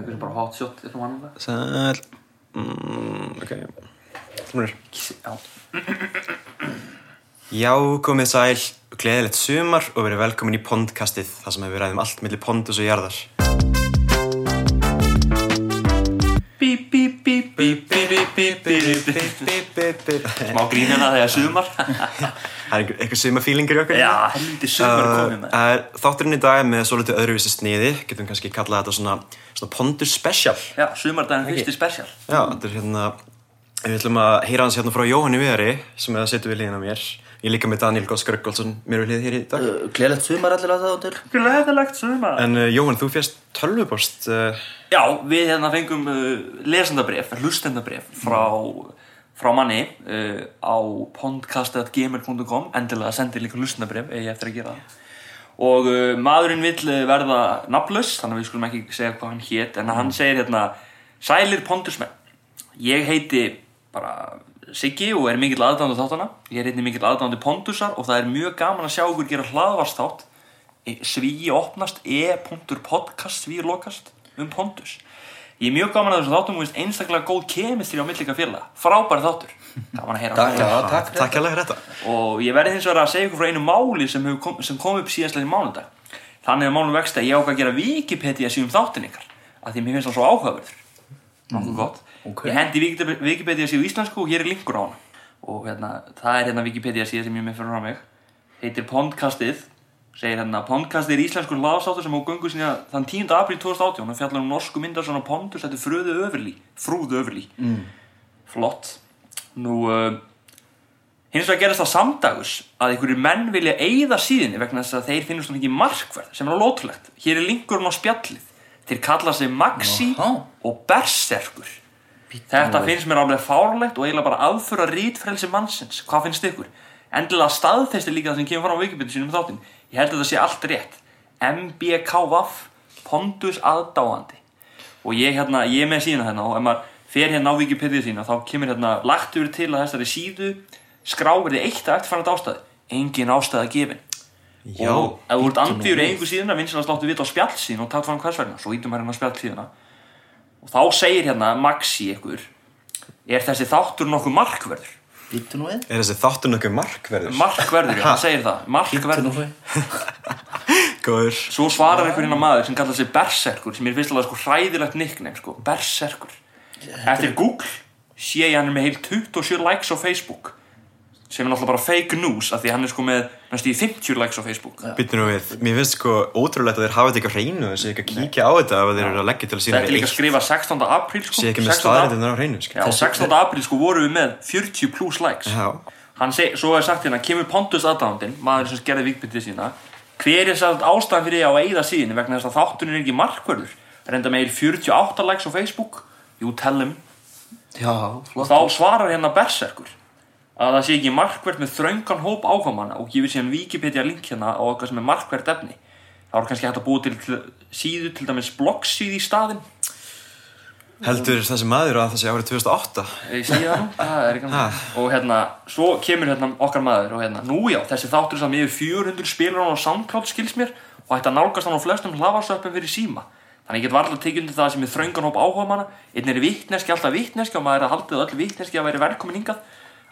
eitthvað sem bara hotshot eitthvað annað um Sæl. Mm, Ok, það er Já, komið sæl. Gleðilegt sumar og verið velkomin í Pondkastið þar sem við ræðum allt millir pondus og jarðar. Bíp, bíp, bíp. Bíp, bíp, bíp Smá grínina hérna þegar sumar. Það er eitthvað sumafílingur í okkur. Já, helviti sumar er komið með uh, Þátturinn í dag er með svolítið öðruvísi sniði. Getum kannski kallað þetta svona, svona Pondus special. Já, sumardaginn fyrsti spesial Já, þetta er hérna Við ætlum að heyra hans hérna frá Jóhanni Viðari sem er að setja við liðina mér. Ég líka með Daniel Góskar Göllsson mér við hlið hér í dag. Gleðilegt sumar allir að það á til Gleðilegt sumar. En uh, Jóhann, þú fjast tölvupost uh, Já, við hérna fengum uh, lesendabref, frá, manni uh, á podcast.gmail.com endilega sendi líka hlustendabref eða ég eftir að gera það. Og uh, maðurinn vill uh, verða nafnlaus þannig að við skulum ekki segja hvað hann hét en hann segir hérna Sælir pondusmenn ég heiti bara Siggi og er mikill aðdándu þáttana ég er einnig mikill aðdándu pondusar og það er mjög gaman að sjá ykkur gera hlaðvarstátt svíi opnast e.podcast svíi lokast um pondus ég er mjög gaman að þessu þáttum og einstaklega góð kemistri á millika félag frábæri þáttur. Gaman að heyra Takk, já, takk Takk fyrir þetta. Og ég verði hins vegar að segja ykkur frá einu máli sem, hefur kom, sem kom upp síðastlega í mánudag. Þannig að málum vexti að ég ákvað að gera Wikipedia síðan þáttin ykkar að því mér finnst það svo áhugaverður. Nokkuð gott. Ok. ég hendi Wikipedia- Wikipedia síðu íslensku og hér er linkur á hana. Og hérna, það er hérna Wikipedia síða sem ég með fyrir frá mig. Heitir Pondkastið segir hérna Pondkastið er íslenskur hlaðsáttur sem á göngu sinni þann 10. apríl 2018 og fjallar um norsku myndar svona Pondus þetta er fröðu öfurlí frúðu öfurlí mm. flott nú uh, hins vegar gerist það samdagus að einhverjir menn vilja eyða síðinni vegna þess að þeir finnast hún ekki markverð sem er alveg hér er linkurinn á spjallið þeir kalla sig Maxi Jaha. og Berserkur þetta finnst mér alveg fárlegt og eiginlega bara aðfura rítfrelsi mannsins hvað finnst ykkur? Endilega staðfesti líka það sem kemur fram á Wikipedia sínum um þáttinn. Ég held að þetta sé allt rétt. MBKVF Pondus aðdáandi. Og ég, hérna, ég með síðan hérna og ef maður fer hérna á Wikipedia sína þá kemur hérna lagt yfir til að þessari síðu skráverði eitt að eftirfærandi ástæði engin ástæða gefin. Já, og ef þú ert í einhver síðuna vinsilega sláttu vita á spjallsíðan og takt fram hvers vegna. Svo ítum hérna á spjallsíðuna og þá segir hérna Maxi ykkur er þessi þáttur nokkuð markverður Býttu nú við. Er þessi þáttur nokkuð markverður? markverður, já, hann segir það. Markverður. við. Góður. Svo svarar einhver hérna maður sem kallar sig Berserkur sem er fyrst alveg sko hræðilegt nickname sko, Berserkur. Eftir Google sé ég hann er með heil 27 likes á Facebook sem er náttúrulega bara fake news af því hann er sko með næstu í 50 likes á Facebook. Býttu nú við, mér finnst sko ótrúlegt að þeir hafa þetta ekki á hreinu þessi ekki að kíkja á þetta ef þeir eru að leggja til að sína þetta er líka að skrifa 16. apríl sko, sé ekki með 16. staðrættina á hreinu sko. Já, 16. apríl sko vorum við með 40 plus likes. Já. hann seg, svo er sagt hérna, kemur Pontus aðdándin maður sem gerði vikbyttið sína. Hver er satt ástæðan fyrir því að eyða síðan vegna þess að þátturinn er ekki markverður reynda með 48 likes á Facebook. Jú, Já, þá svarar hérna Berserkur að það sé ekki markvert með þröngan hóp ákvæmana og gefur síðan Wikipedia link hérna á eitthvað sem er markvert efni. Þá er kannski hægt að búa til, til síðu til dæmis bloggsíð í staðinn. Heldur þessi maður að það sé árið 2008 ég segi það það er ekki Ha. og hérna, svo kemur hérna okkar maður og hérna, nú já, þessi þáttur samt yfir 400 spilar hann á SoundCloud skils mér og hægt að nálgast hann á flestum hlafarsöppum fyrir síma. Þannig ég get varlega tekið undir það sem er þröngan hóp áhuga manna einn er vitneski, alltaf vitneski og maður er að haldið öll vitneski að væri velkomin hingað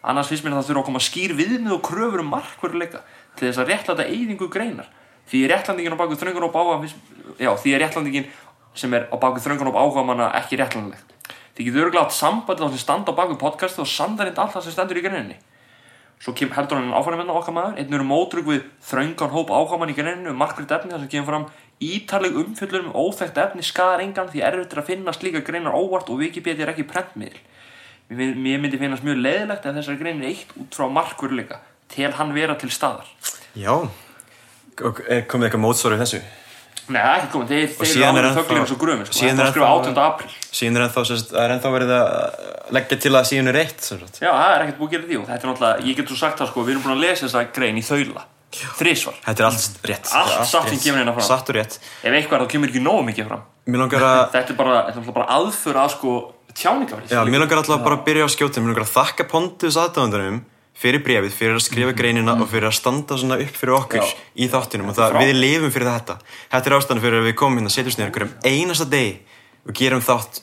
annars finnst mér að það þurfa að koma skýr viðmið og kröfur um markveruleika til þess að réttlæta eyðingu greinar. Því er réttlandingin á baku hóp áhuga finnst- já, því er réttlandingin sem er á baku þröngan hóp áhuga manna ekki réttlandilegt þið getur örgulega átt sambandi þá sem standa á baku podcastið og sandarind allt það sem stendur í greininni. Svo kem, heldur hann áfram með okkar maður. Einn eru mótrug við þröngan hóp áhugamann í greininu um markvið efni þar sem kemur fram ítaleg umfjöllur um óþekkt efni skadar engan því erfitt er að finna slíka greinar óvart og Wikipedia er ekki prentmiðl mér, myndi finnast mjög leðilegt ef þessari greinir eitt út frá markvurleika til hann vera til staðar. Já. Og er komið eitthvað mótsvarið þessu? Nei, það er ekki komið, þeir, eru er ennþá- þöglir eins og grömi sko. þetta er var skrifa ennþá- 18. apríl. Síðan er ennþá, það er verið að leggja til að síðan er sagt. Já, það er ekkert búið að gera því og þetta er náttúrulega, ég get svo sagt það sko, við erum búin að lesa þessa grein í þaula. Þrísvar, Þetta er allt rétt. Allt er satt sem kemur hérna fram. Satt og rétt. Ef eitthvað er þá kemur ekki nógu mikið fram. Langar að þetta er bara, er bara aðföra að sko tjáningafrið Já, mér langar alltaf bara að byrja á skjótum. Mér langar að þakka Pontus aðdáðandarum fyrir brefið, fyrir að skrifa greinina og fyrir að standa svona upp fyrir okkur Já. í þáttunum og það, Frá- við lifum fyrir þetta. Þetta er ástæðan fyrir að við komum hérna að setjast niður okkur um einasta degi og gerum þátt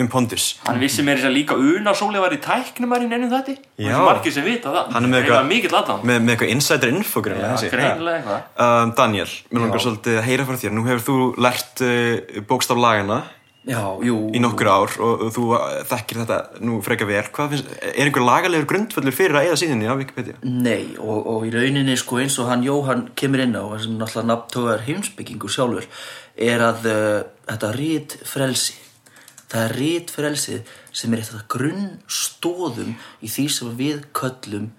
um Pondus Hann vissi mér þess að líka Una Sóli var í tæknumæri ennum þetta Já. þessi margir sem vita það. Hann er með eitthvað- með, með eitthvað insider info eitthvað. Um, Daniel, mér langar svolítið að heyra frá þér. Nú hefur þú lært uh, bókstaf lagana Já, jú í nokkur ár og, þú þekkir þetta nú freka finnst, er einhver lagalegur grundvöllur fyrir að eða síðinni á Wikipedia? Nei, og, og í rauninni sko eins og hann Jóhann kemur inn á sem náttúrulega nafntóðar heimsbyggingur sjálfur er að uh, þetta rít frelsi það er rít frelsið sem er eitt af það grunnstóðum í því sem við köllum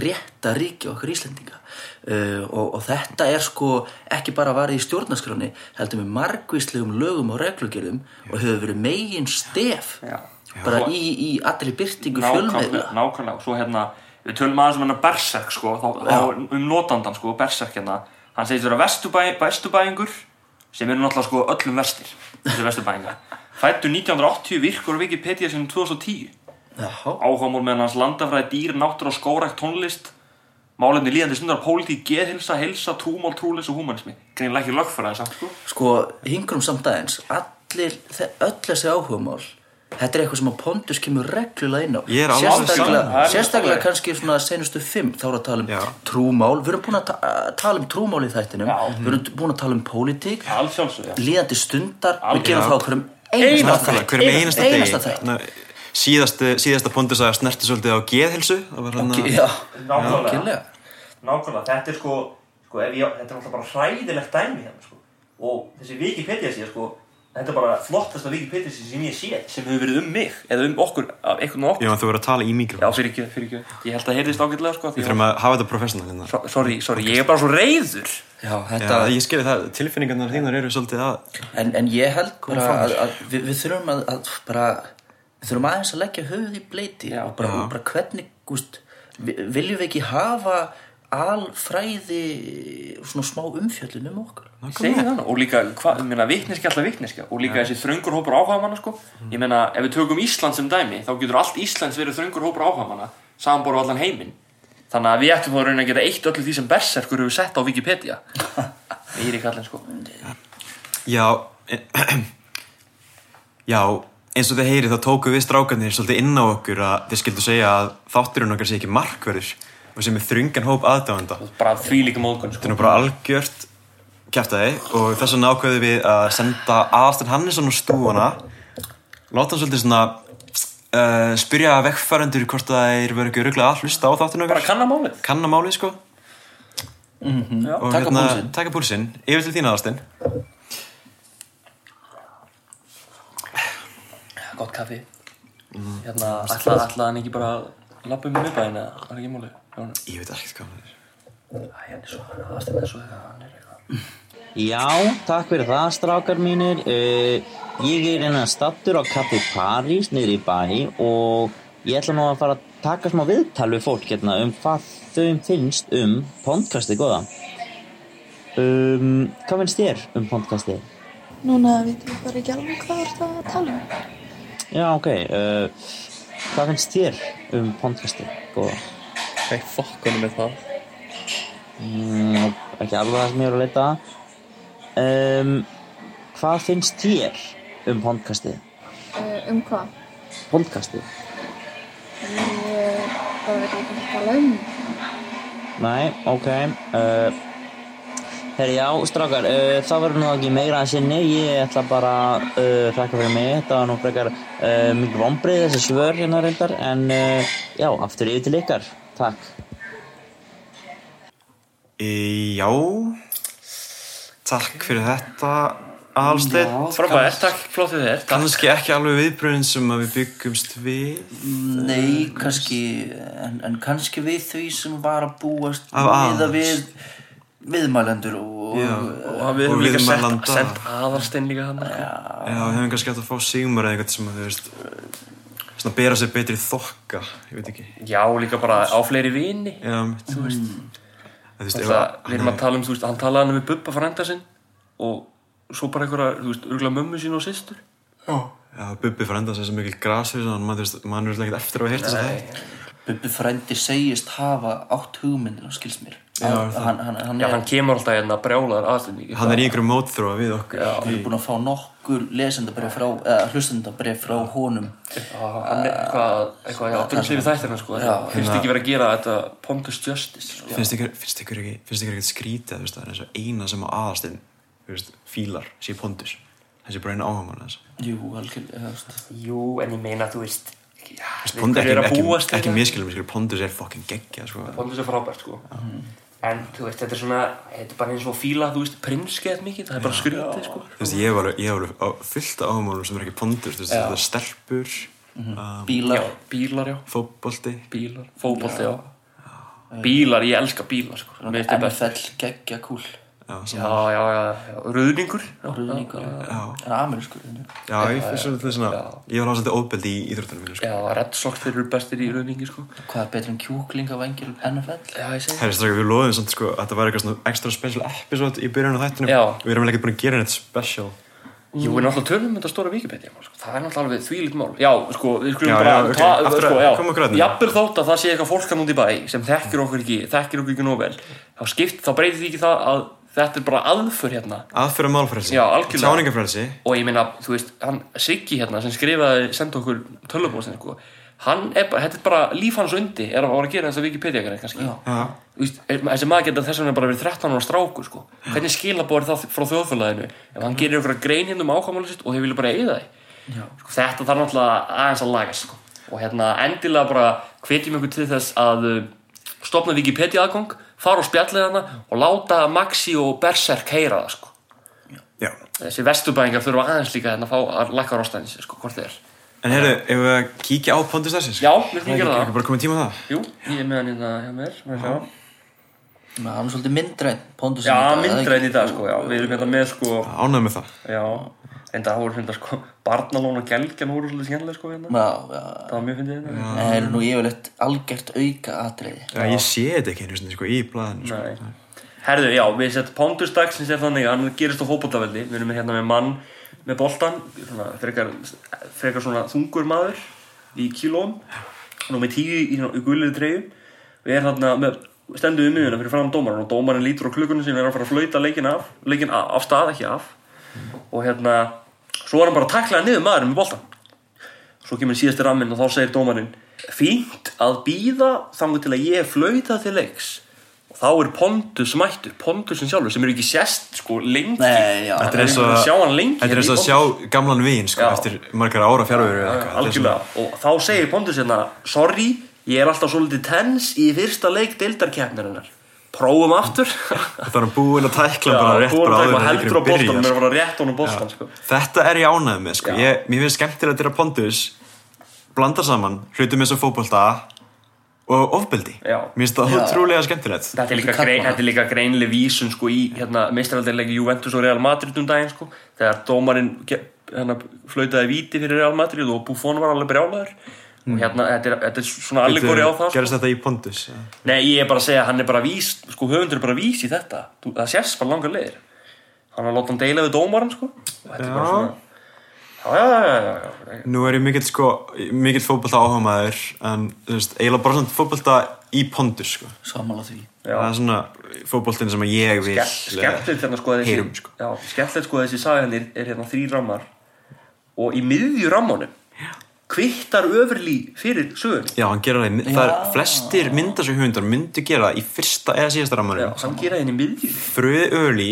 rétta ríki okkar Íslendinga. Uh, og, og þetta er sko ekki bara varðið í stjórnaskráni heldur með margvíslegum lögum og reglugjörðum og hefur verið megin stef Já. bara í, í allri byrtingu fjölmiðla. Nákvæmlega, svo hérna við tölum aðeins um hennar Berserk sko. Þá, þá, um notandan sko, Berserk hérna. Hann segist vera vesturbæ, vesturbæingur sem eru náttúrulega sko öllum vestir þessi vesturbæinga fættu 1980 virkur á Wikipedia sinni 2010 Áhugamál með hans landafræði, dýr, náttúr og skórækt tónlist. Málefni líðandi stundar pólitík, geðhilsa, hilsa, trúmál, trúlis og húmanismi. Greinilega ekki lögfræði samt sko. Sko, hingrum samt aðeins. Allir, öll þessi áhugamál þetta er eitthvað sem að Pondus kemur reglulega inn á. Ég er alveg sérstaklega, sérstaklega kannski svona senustu fimm þá er að tala um Já. trúmál. Við erum búin að ta tala um trúmál í þættinum. Já. við erum búin að tala um pólitík. Líðandi stundar, við gerum Já. það á hverjum einasta Einasta síðasta, síðasta Pondus að snerti svolítið á geðhilsu það var hann já, Nákvæmlega. Nákvæmlega, þetta er sko, sko ef ég, þetta er alltaf bara hræðilegt dæmi hérna sko. og þessi Wikipedia síða sko, þetta er bara flottasta Wikipedia síða sem ég sé. Sem hefur verið um mig, eða um okkur, af einhvern og okkur Já, þú verður að tala í Já, mikrofón fyrir ekki, fyrir ekki, ég held að heyrðist ágætlega sko, Við því þurfum að hafa þetta professional hérna. So- sorry, sorry, ég er bara svo reyður já, Já, þetta, ég skilji það, tilfinningarnar þínar eru svolítið að en, en ég held bara fram. að, að við, við þurfum að, að bara við þurfum aðeins að leggja höfuð í bleiti Já. og bara, og bara hvernig gúst, viljum við ekki hafa alfræði svona smá umfjöllun um okkur? Og líka, hvað, ég meina, vitneski alltaf vitneska og líka þessi þröngur hópur áhugamanna sko. Ég meina, ef við tökum Ísland sem dæmi þá getur allt Íslands verið þröngur hópur áhugamanna samanbóru allan heiminn. Þannig að við ættum að reyna að geta eitt öllu því sem Berserkur hefur sett á Wikipedia. Íri kallinn sko. Já Já, eins og þið heyrið þá tóku við strákarnir svolítið inn á okkur að þið skildu segja að þátturinn okkar sé ekki markverður og sem er þrungan hóp aðdáðanda bara því líka Þetta sko. Er nú bara algjört kæftæði og þess vegna ákveðu við að senda Aðalstein Hannesson á stúana láta hann svolítið svona uh, spyrja vekkfærandur hvort það er verið ekki öruglega að hlusta á bara okkar. Kanna málið. Kanna málið sko. Já. og Taka púlsinn. taka púlsinn. Yfir til þín Aðalstein gott kaffi. Hérna, ætlaði ætla hann ekki bara að lappa um miðbæðin eða var ekki máli ég veit ekkert hvað er. Hann er svo, aðstæðan er svo eitthvað hann er eitthvað. Já, takk fyrir það strákar mínir. Uh, Ég er hérna stattur á Café París niður í bæ og ég ætla nú að fara að taka smá viðtal við fólk hérna um hvað þau finnst um podcastið góða. Um, Hvað finnst þér um podcastið? Núna veitum við bara ekki alveg hvað er það að tala um. Já, ok uh, Hvað finnst þér um podcastið góða? Hvað fokkunum er það? Mm, ekki alveg það sem ég er að leita að. um, Hvað finnst þér um podcastið? Uh, um hvað? Podcastið? Ég bara veit ekki hvað það tala um. Nei, ok uh, Herri, já, strákar uh, það verður nú ekki meira að sinni. Ég ætla bara að uh, þakka fyrir mig. Þetta var nú frekar uh, mikið vombrið þessi svör hérna reyndar en uh, já, aftur yfir til ykkar. Takk. E, já. Takk fyrir þetta Aðalsteinn. Frábært, takk, flott við þér. Kannski ekki alveg viðbröðin sem að við byggumst við. Nei, kannski en, en kannski við því sem var að búast við aðals. við viðmælendur og, Já. og og við Og höfum líka sett, sett aðalstein líka hann Já, við hefum kannski hægt að fá sigmar eða eitthvað sem að þú veist Svona bera sér betri þokka Ég veit ekki. Já, líka bara á fleiri vini. Já, mitt Þú veist. Þú veist, það, að- við erum að tala um, þú veist, hann talaði hann við Bubba frænda sinn og svo bara einhverja, þú veist, örgulega mömmu sín og systur. Já, Bubbi fyrir enda sér sem mikil gras fyrir þannig að mann er ekkert eftir að að það Bubbi frændi segist hafa átt hugmyndina, skils mér hann, hann, hann, hann, Já, er, hann kemur alltaf hérna brjálaður aðstæðningi hann er í einhverjum mótþróa við okkur. Hann er búin að fá nokkur lesendabrif frá, eða hlustendabrif frá honum. Hann er eitthvað, eitthvað, já, byrjum við þættirna sko. Já. Finnst ekki verið að gera þetta Pontus Justice sko. finnst ykkur, finnst ykkur ekki finnst ykkur ekkert skrítið veist, það er eins og eina sem á aðastinn fílar sé pondus þessi bara einu áhugamann þess jú, veist. Jú, en ég meina, þú veist Já, hverju er ekki, að ekki, ekki miskilum, pondus er fucking geggja sko. Pondus er frábært sko En þú veist, þetta er svona Þetta er bara eins og fíla, þú veist, prinskeið mikið Það er bara skrítið sko. Þú veist, ég hef alveg, á- fullt af áhugamannum sem er ekki pondus, þú veist, þetta er stelpur um, bílar. Já, bílar, já, fótbolti. Bílar. Fótbolti, já. Bílar, ég elska bílar sko. Best. NFL geggja kúl já, Já, já, Rúðningur, já, en amerískur já, ég finnst svona ég var svolítið óbeldi í íþróttunum mínu sko. Já, Red Sox þeir eru bestir í rauðningi sko. Hvað er betur en kjúkling af vengir NFL Já, ég segi strákar, við loðum samt sko að þetta var eitthvað extra special episode í byrjun á þættinum. Já. Við erum ekkert búin að gera neitt special. Jú, við náttúrulega tölum um þetta stóra Wikipedia sko. Það er náttúrulega alveg þvílíkt mál. Já, sko, við skulum Já, bara já, ok. ta- Aftur að- sko, að því. Jafnvel þótt að það sé eitthvað fólk hann út í bæ sem þekkir okkur ekki, þekkir okkur ekki nóg vel þá skipt, þá breytir því ekki það að þetta er bara aðför hérna. Aðfyrir málfrelsi. Já, algjörlega. Tjáningafrelsi og ég meina, þú veist, hann Siggi hérna sem skrifaði, senda okkur tölvubóðsinn, sko hann er bara, þetta er bara líf hans undi er að fara að gera þess að Wikipedia kannski. Já. Já, Þú veist, er- þessi maður geta þess vegna bara verið 13 ára strákur sko. hvernig skilabóð er það frá þjóðfélaginu? Ef hann gerir okkur grein hérna um ákvæmulega sitt og þeir vilja bara eigða því. Sko, þetta þarf náttúrulega aðeins að laga sko. og hérna endilega bara hvetjum ykkur til þess að uh, stopna Wikipedia aðgang fara og spjallið hana og láta Maxi og Berserk heyra það sko. já. Þessi vesturbæðingar þurfa aðeins líka hérna að fá að lækka rástæðins sko, hvort þið er. En heyrðu, ef við að kíkja á Pondus Dagsins já, við gera Ekki það. bara komið tíma á það? Jú, ég er með hann hérna hjá mér hann er svolítið myndræn já, myndræn í dag sko, við erum hérna með sko. Ánægð með það. Já, en það voru hérna sko Barnalón og Gelgjan voru svolítið skemmtilega sko hérna. Já, já, Það var mjög fyndið hérna. En það er nú yfirleitt algjört auka atriði Já, ég sé þetta ekki einu sinni sko í blaðinu sko. Nei. Herðu, já, við setjum Pondus dagsins er þannig að hann gerist á fótbollavelli Við erum hérna með mann með boltan svona, frekar, frekar svona þungur maður í kílóm og með tíu í, í gulliði treyju. Við erum þarna með stendur við miðuna fyrir fram dómaran og dómaran lítur á klukkunum sem er að fara að flauta leikin af leikin af, af stað, ekki af. Og hérna, svo er hann bara að takla niður maðurinn með boltan svo kemur síðasti ramminn og þá segir dómarinn fínt að býða þannig til að ég flauta til leiks. Og þá er Pondus mættur Pondusin sjálfur sem er ekki sést sko lengi. Nei, já, Þetta er eins Við erum og að sjá hann lengi Þetta er eins og að sjá gamlan vin sko eftir margar ára fjárveru er og þá segir Pondus hérna sorry, ég er alltaf svolítið tens í fyrsta leik deildarkeppnarinnar prófum aftur. Það er búinn að tækla bara rétt búin bara að áður en heldur á leikurinn boltanum byrjar. er að fara rétt honum boltan sko. Þetta er ég ánægð með sko. ég, Mér finnst skemmtilegt að gera Pondus blanda saman hlutum eins og fótbolta og ofbeldi. Já. Mér finnst það ótrúlega skemmtilegt. Þetta er líka, er grein, þetta er líka greinlega vísun sko, í hérna, meistaraldarleiki Juventus og Real Madrid um daginn sko, þegar dómarinn hérna, flautaði víti fyrir Real Madrid og Buffon var alveg brjálæður og hérna, þetta er, þetta er svona allegori á það sko. Gerist þetta í Pondus já. Nei, ég er bara að segja hann er bara vís sko, höfundur er bara vís í þetta Þú, það sést bara langar leiðir hann er að láta hann deila við dómarann sko. þetta er bara svona já, já, já, já, já. Nú er ég mikill sko mikill fótbolta áhugaðmaður en þú veist, eiginlega bara svona fótbolta í Pondus sko. Samála því Já. það er svona fótboltin sem ég vil Ske- skemmtilegt hérna sko þessi heyrum, sko. sko þessi saga hérna er, er hérna þrý rammar og í miðju rammanum kvittar öfurlí fyrir sögunni. Já, hann gera það, það er flestir myndasögundar myndu gera það í fyrsta eða síðasta já, rammanum hann gera henni í miðju Fröði Öli,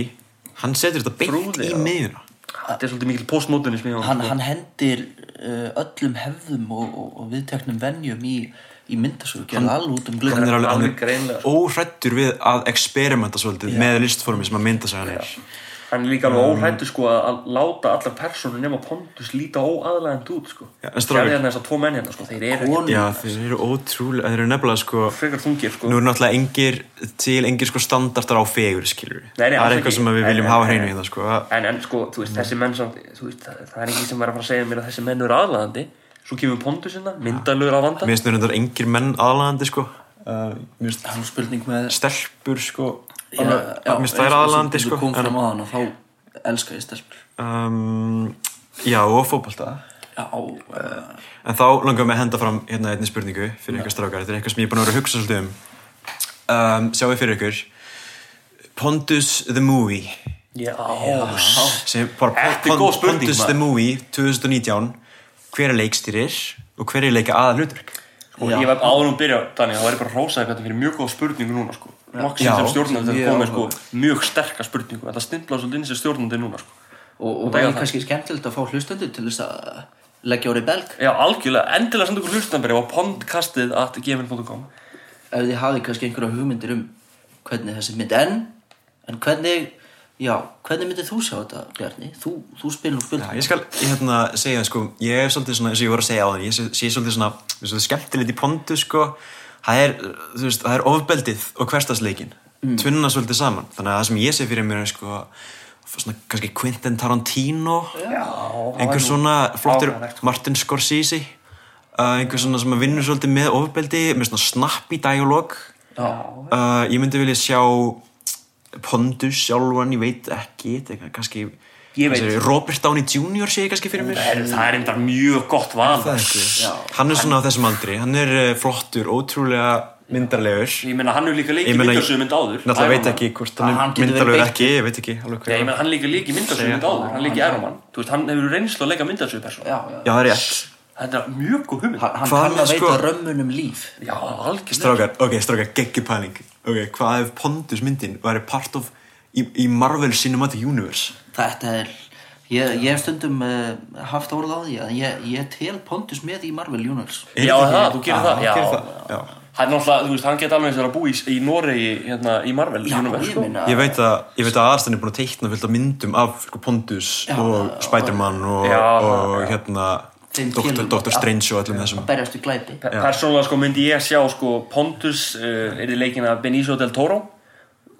hann setur þetta beint í já. miðuna þetta er svolítið mikil honum, hann, hann hendir uh, öllum hefðum og, og, og viðteknum venjum í, í myndasögu út um hann er alveg, hann óhrættur við að experimenta svolítið með listformi sem að mynda sig hann er hann er líka alveg óhættu sko að, að láta allar personur nema Pontus líta óaðlægand út sko. Já, en strákar- Sérðu hérna þessar tvo menn hérna sko þeir eru ekki Já, þeir eru ótrúlega, þeir eru nefnilega sko frekar þungir sko. Nú eru náttúrulega engir til engir sko standartar á fegur skilur Nei, nei, Það er eitthvað sem að við viljum en- hafa hreinu í það sko. Að- en, en sko, þú veist, þessi menn samt, þú veist, það, það er ekki sem er að fara að segja mér að þessi menn eru aðlægandi svo kemur Pontus hérna, myndalögur að vanda. Mér finnst nú reyndar engir menn aðlandi sko. Uh, hann er með stelpur sko Mér og aðlandi sko. kom fram á hann og þá elska ég stelpur. Um, Já, og fótbolta. Já, uh, En þá langar mig að henda fram hérna einni spurningu fyrir eitthvað strákar. Þetta er eitthvað sem ég er búin að vera að hugsa svolítið um. Um, sjáu fyrir ykkur. Pondus the Movie. Já, sem bara Þetta er góð spurning, Pondus the Movie 2019 hver er leikstýrir og hver er leika aðal hlutverk? Og ég var áður nú að byrja, Dani, þá væri bara hrósaði hvað þetta fyrir mjög góð spurningu núna, sko. Já. sem stjórnandi þetta komið, sko, mjög sterkar spurningu. Þetta stimpla svolítið inn sem stjórnandi núna, sko. og, og það væri er það. kannski skemmtilegt að fá hlustendur til þess að leggja orðið belg Já, algjörlega, endilega senda ykkur hlustanberi á pondkastið at gmail.com ef þið hafið kannski einhverja hugmyndir um hvernig þessi mynd en en hvernig, já, hvernig myndir þú sjá þetta, Bjarni? Þú, þú spilur og spilur Já, ég skal ég, hérna, segja, sko, ég er svolítið svona, eins og ég voru að segja á þann, ég sé, sé svolítið svona, svona skemmtilegt í pontu, sko, það er, þú veist, það er ofbeldið og hverstasleikin, mm. tvinna svolítið saman, þannig að það sem ég sé fyrir mér er, sko, svona, kannski Quentin Tarantino, Já, einhver svona flottur sko. Martin Scorsese, uh, einhver svona sem að vinnur svolítið með ofbeldi, með svona snappy dialog, uh, ég myndi vilja sjá Pondus sjálfan, ég veit ekki, þetta er kannski, Robert Downey Jr. sé ég kannski fyrir mér. Er, það er enda mjög gott val. Er Hann er svona á þessum aldri. Hann er uh, flottur, ótrúlega myndarlegur. Ég meina, hann hefur líka leikið meina, myndasöðu mynd áður. Náttúrulega veit ekki hvort hann er myndarlegur ekki Ég veit ekki alveg hvað meina, hann líka leikið myndasöðu Segja. mynd áður. Hann leikið Iron Man. Þú veist, hann hefur reynslu að leika myndasöðu persón já, já. Já, það er rétt. Þetta er mjög góð hugmynd. Hann, kann að veita sko- römmunum líf. Já, algjörlega. Strákar, ok, strákar, geggjupæling Ok, hvað ef Pondus myndin væri part of í, í Marvel Cinematic Universe þetta er ég, ég hef stundum uh, haft orð á því að ég, ég tel Pontus með í Marvel Universe Er Já, það, þú gerir það, já. það, já. Hann er náttúrulega, þú veist, hann geta alveg eins og að búa í, í Noregi, hérna, í Marvel já, universe, ég sko. meina Ég veit að, ég veit að aðstæðan er búin að teikna fullt af myndum af sko, Pondus Já, og Spider-Man og, Já, og já. hérna Dr. já. Strange og öllum þessum Persónulega sko myndi ég sjá sko Pontus uh, er í leikin af Benicio del Toro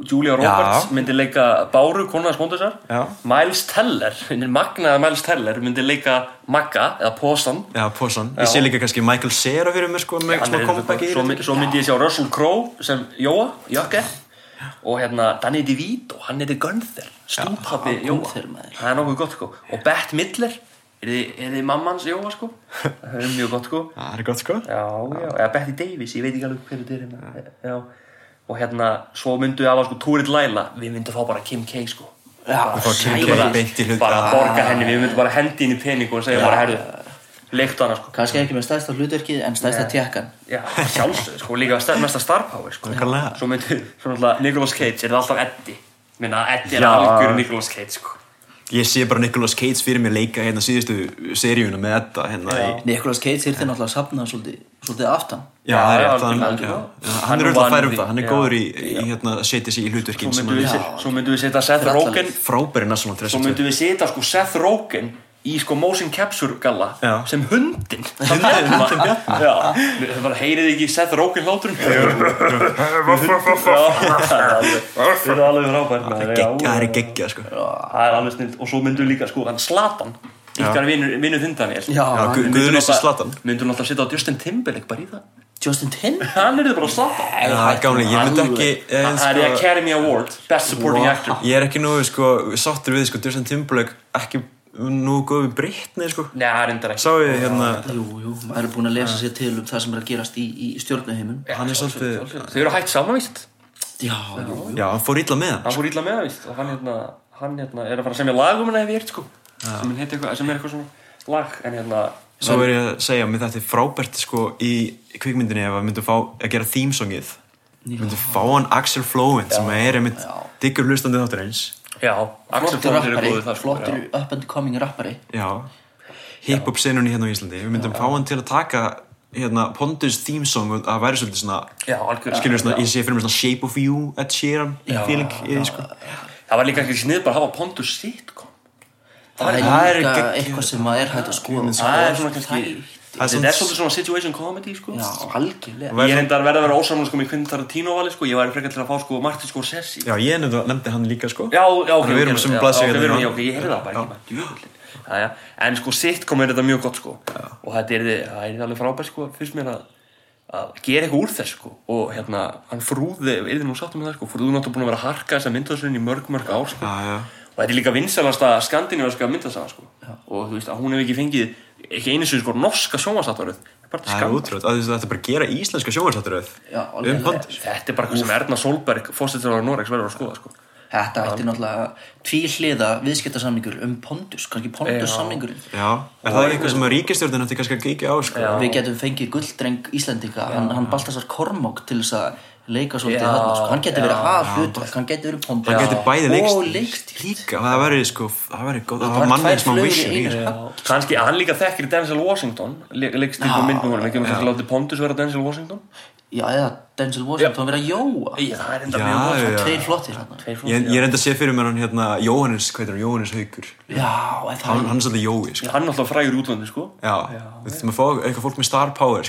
Julia Roberts myndi leika Báru, konaðas Pondusar Já. Miles Teller, magnaða Miles Teller myndi leika Magga eða Posan Já, Posan. Já. Ég sé líka kannski Michael Cera fyrir mér sko með smá í svo, myndi, svo myndi ég sjá Russell Crowe sem Jóa, Jökke og hérna Danny DeVito, hann er Gunther stúpappi Já, Jóa. Það er nokkuð gott sko. Og Bette Midler er þið, mammans Jóa sko? Það er mjög gott sko. Það er gott sko. Já, já, eða Betty Davis, ég veit ekki alveg hverju þetta er hérna. Já, og hérna, svo myndu við alveg sko Túrit Laila, við myndum fá bara Kim K sko. Já, kemur Bara- bara beint í hlut. Bara borga henni, við myndum bara hendi inn í pening og segja bara, herðu, leiktu hana sko. Kannski ekki með stærsta hlutverkið en stærsta tjekkan Já, sjálfsög, sko, líka sta- mesta star power sko. Svo myndu, svo náttúrulega, Nicolas Cage, er það alltaf Eddie? Minna, Eddie er Já. algjör Nicolas Cage sko Ég sé bara Nicolas Cage fyrir mér leika hérna síðustu seríuna með þetta hérna í Nicolas Cage þyrfti náttúrulega að safna svolítið, svolítið aftan. Já, það er Já, rétt, hann, já, Hann er er auðvitað að færa um það, hann er góður í, í hérna, að setja sig í hlutverkin svo myndum við setja Seth Rogen frábæri national Svo myndum við setja sko Seth Rogen í sko motion capture galla Já. sem hundin það bara heyrið ekki Seth Rogen hláturinn. Það er alveg já, Það er geggja sko. Það er alveg snill og svo myndum við líka sko hann Slatan ykkar Íssi Zlatan. Myndum náttúrulega setja á Justin Timberlake bara í það. Justin Tin hann er bara Slatan Já, gamli, ég myndi ekki eh, það er í sko, Academy Award Best Supporting Actor. Ég er ekki nú sko sáttur við sko Justin Timberlake ekki nú góð við Britney sko. Nei, það er reyndar ekki. Sá ég hérna Jú, jú, maður er búin að lesa sér til um það sem er að gerast í, í stjórnuheimun Hann er svolítið Þau eru hægt saman, víst? Já, jú, Já, hann fór illa með hann hann fór illa með það, víst og hann, hérna, hann hérna, er að fara að semja lag um henni ef ég ert sko. Sem, er eitthvað, sem er eitthvað svona lag en hérna Svo er ég að segja, mér þetta er frábært sko í kvikmyndinni ef að myndum fá að gera þýmsongið myndum fá hann Axel Flowin sem er einmitt diggur hlustandi þáttur eins já, Axel Flóttir er góður það sko. Flottur up and coming rappari. Já, hip-hop senunni hérna á Íslandi. Við myndum fá hann til að taka hérna Pondus þýmsong og það væri svolítið svona já, algjör skilur svona, ég sé fyrir mér svona Shape of You Ed Sheeran feeling því sko. Það var líka ekki snið bara að hafa Pontus sitcom. Það er það er líka eitthvað sem að er hægt að skoða. Það er svona kannski þetta er svolítið svona situation comedy sko. Já, algjörlega. Ég er enda að verða að vera ósamlega sko með Quentin Tarantino vali sko. Ég væri frekar til að fá sko Martin Scorsese. Já, ég nefndi, nefndi hann líka sko. Já, já, ok, við erum sem já, já, hérna já, ég heyrði það bara djúvillin Jæja, en sko sitcom er þetta mjög gott sko. Og þetta er, er alveg frábært sko fyrst mér að, að gera eitthvað úr þess sko. Og hérna, hann frúði er þið nú sáttum með það sko, frúði náttúrulega búin að vera að harka þessa myndasöðin í mörg, mörg ár sko. Já, já. Og þetta er líka vinsalasta skandinaviska myndasaga sko. Og þú veist að hún hefur ekki fengið ekki einu sinni sko norska sjónvarsáttaröð Það er að þetta bara gera íslenska sjónvarsáttaröð Já, um. Pontus Þetta er bara eitthvað sem Erna Solberg, fórstættur á Noregs verður að skoða sko. Þetta ætti náttúrulega tvíhliða viðskiptasamningur um Pondus, kannski Pondus samningurinn. Já, er það eitthvað sem að ríkistjórnin ætti kannski að kíkja á sko? Við getum fengið gulldreng Íslendinga, hann, hann Baltasar Kormák til þess að leika svolítið þarna, sko. hann getur verið að hlutverk, hann getur verið Pondus Það geti bæði leikst og leikst líka það væri sko, það væri góð, það var mannið einu, þessu. sko. Kannski hann líka þekkir Denzel Washington leikst ykkur mynd með honum, ekki um þess að láti Pontus vera Denzel Washington. Já, eða Denzel Washington verið að jóa. Já, það er enda mjög gott. Tveir flottir hann Tveir Ég, flottir, ég er enda að sé fyrir mér hann hérna Jóhannes, hvað heitir hann, Jóhannes Haugur Hann, hann er svolítið Jói, sko. Hann er alltaf frægur í útlandi sko. Já, við þurfum að fá eitthvað fólk með star power,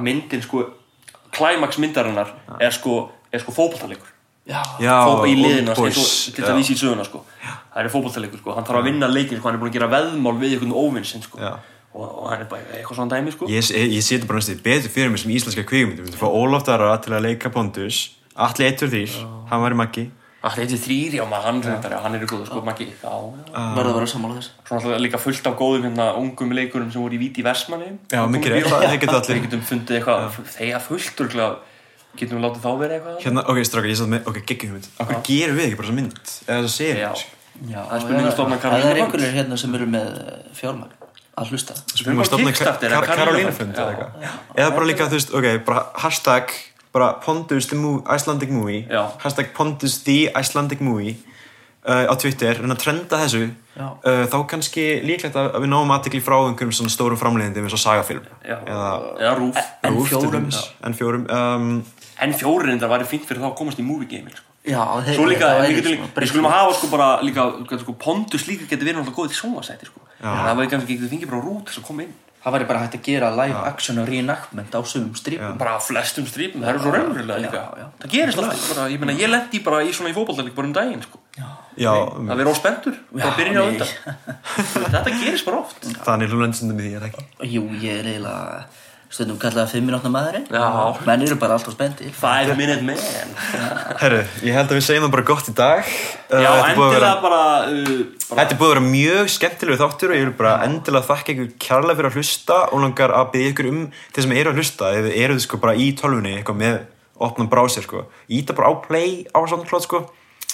mig að, að, að, að myndin sko klæmaks myndarinnar er sko, er sko Já, Fótball í Old liðina, sko, til það vísi í söguna sko. það er fótballtalegur, sko. hann þarf að vinna leikin sko. hann er búin að gera veðmál við einhvern óvinnsinn sko. Og, og hann er bara eitthvað svona dæmi sko. Ég, ég, ég seti bara næstu betur fyrir mér sem íslenska kvíkmynd Við þurfum að fá Ólaf Dara til að leika Pontus. Atli 1-3, hann var í Maggi Það er þrýr, já maður, hann, ja. hann er í góðu sko, Maggi, já, já. verður að vera sammála þess Svona alltaf líka fullt af góðum hérna ungum leikurum sem voru í víti í Vestmanni. Já, mikið rétt, það geta allir Við getum fundið eitthvað, þegar fullt örgulega, getum við látið þá verið eitthvað? Hérna, ok, stráka, ég satt með, ok, geggjum mynd Akkur gerum við ekki bara þessa mynd? Eða þessa serie Já, Já, Það er spurning um stofna er eru fjármagn að hlusta. Að eða Kar Karolínu Karolínu. Fund fund, eða eitthvað. Eða bara líka, þú veist, ok, bara hashtag bara Pondus the movie, Icelandic movie Já. Hashtag Pondus the Icelandic movie uh, á Twitter, en að trenda þessu uh, þá kannski líklegt að, við náum aðtekli frá einhverjum svona stórum framleiðindi eins og sagafilm eða eða rúf En Rúf til fjórum. dæmis. en fjórum um, En fjórir reyndar væri fínt fyrir þá að komast í movie game sko. Já, þeir, Svo líka, það við skulum að hafa sko bara líka, sko, Pondus líka getur verið náttúrulega góðið í sjónvarsæti sko. Það væri kannski ekki, þið fengið bara rút þess að koma inn Það væri bara hægt að gera live action og reenactment á sumum strípum bara á flestum strípum, það eru svo raunverulega líka. Já, já. það gerist alltaf, bara, ég meina ég lendi bara í svona í fótballtælik bara um daginn sko. já, um, það verður óspendur, Já, byrja á undan. Þetta gerist bara oft. Þannig hlunandstundum í því, er það ekki? Jú, ég er eiginlega stundum kallaða fimm minútna maðurinn. Já. Menn eru bara alltaf spendir five minute man. Herru, ég held að við segjum það bara gott í dag. Uh, já, vera- endilega bara, uh, bara Þetta er búið að vera mjög skemmtilegu þáttur og ég vil bara endilega þakka ykkur kærlega fyrir að hlusta og langar að byggja ykkur um þeir sem eru að hlusta, ef þið eruð sko bara í tölvunni eitthvað með opnum brásir sko. Íta bara á play á SoundCloud sko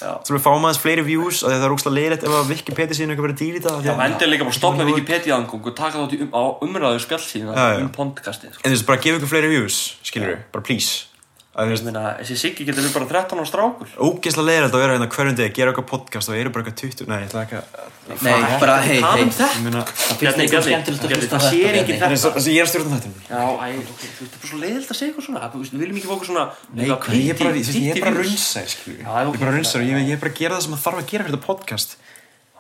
Svo við fáum aðeins fleiri views að það er ógslag leiðilegt ef að Wikipedia síðan eitthvað verið dýrita já, endilega líka bara stopna Wikipedia angung og taka þátt í um, á umræðu spjallsíðina Já, já. um podcastið sko. en þú veist bara gefa ykkur fleiri views skilur við, bara please að þú ég meina, þessi Siggi getur við bara 13 á strákur. Ógeðslega leiðilegt að vera hérna hverjum degi að gera eitthvað podcast og eru bara eitthvað 20 nei, ég ætla ekki að Nei, bara hei, hei um þetta. Ég meina Bjarni, ykkur Bjarni, skemmtilegt að Bjarni, hlusta á það sér Bjarni. þetta ég er að stjórna þetta Já, þú veist, það er bara svo leiðilt að segja eitthvað svona. Þú veist, Við viljum ekki fá okkur svona Nei, ég er bara, píti- ég, er bara er raunsær og ég, er bara að gera það sem maður þarf að gera fyrir þetta podcast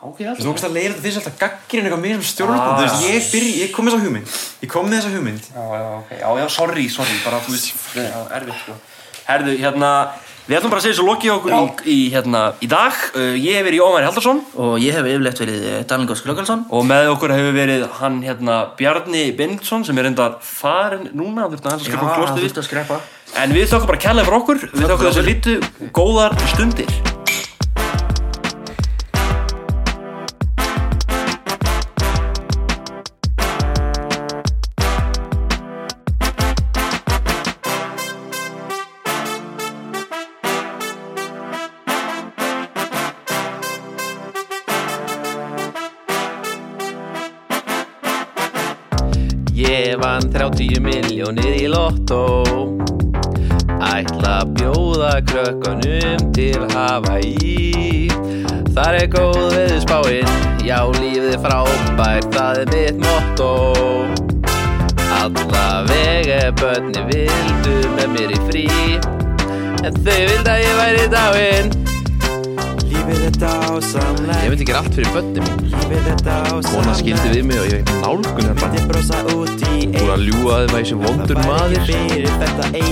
Ok, Þú alltaf veist að leiða þetta sem alltaf gaggrin eitthvað mér sem stjórnum Ah. Þú veist, ég, byrj, ég kom með þessa hugmynd. Ég kom með þessa hugmynd. Já, já, ok, já, já, sorry, sorry, bara, þú veist, já, erfitt, sko. Herðu, hérna, við ætlum bara að segja svo lokið okkur í, í, hérna, í dag. Uh, ég hef verið Jómar Haldarsson Og ég hef yfirleitt verið Dalingos Klökkalsson og með okkur hefur verið hann, hérna, Bjarni Benediktsson sem er enda farin núna, hann að að skrifa um klostið þurfti að skrepa En við þökkum bara kærlega fyrir okkur, við þökkum þessu lítu góðar stundir. Ég vann 30 miljónir í lottó. Ætla bjóða krökkunum til Hawaii. Þar er góð veðurspáin. Já, lífið frábært, það er mitt motto. Alla vega börni vildu með mér í frí. En þau vildi að ég væri er dásamlegt Ég myndi gera allt fyrir börni mín. Kona skildi við mig og ég nálgun þetta út í Búin að að það er sem vondur maður. þetta er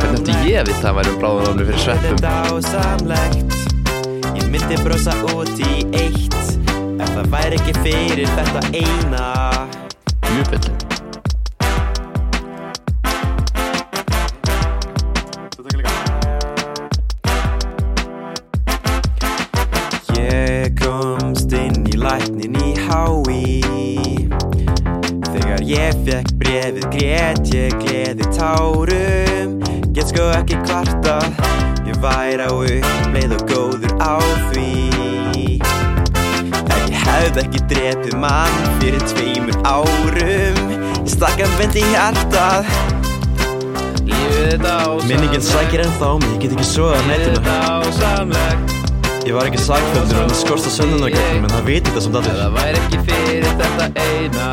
Hvernig ætti ég að vita að væri um bráðunáfni fyrir sveppum? Ég myndi brosa út í eitt. Ef það væri ekki fyrir þetta eina. Júpill grét ég gleði tárum. Get sko ekki kvartað Ég væri á uppleið og góður á því. Ef ég hefði ekki drepið mann fyrir tveimur árum. Ég stakk hann beint í hjartað. Lífið er dásamlegt Minningin sækir ennþá mig, ég get ekki svoðað Lífið er nætuna dásamlegt Ég var ekki sakfældur og hann skorst á sönnunargögnum en það viti þetta samt Ef allir. Það væri ekki fyrir þetta eina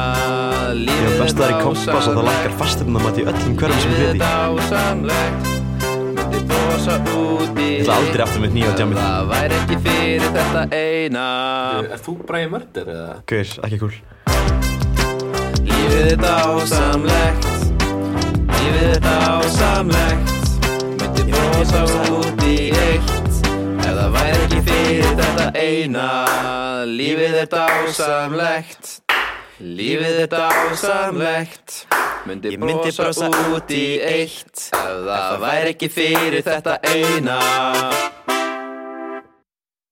Ég Lífið hef er best að það er í kompass og það lakkar fasteignamat í öllum hverjum sem Lífið ég er veit í Ég ætla aldrei aftur með nýja á djamið. Það væri ekki fyrir þetta eina. Er þú Brian Murder eða? Gaur, ekki cool. Lífið er dásamlegt Lífið er dásamlegt Myndi brosa út í eitt Væri ekki fyrir þetta eina. Lífið er dásamlegt. Lífið er dásamlegt. Myndi Ég myndi brosa út í eitt. Ef það væri ekki fyrir þetta eina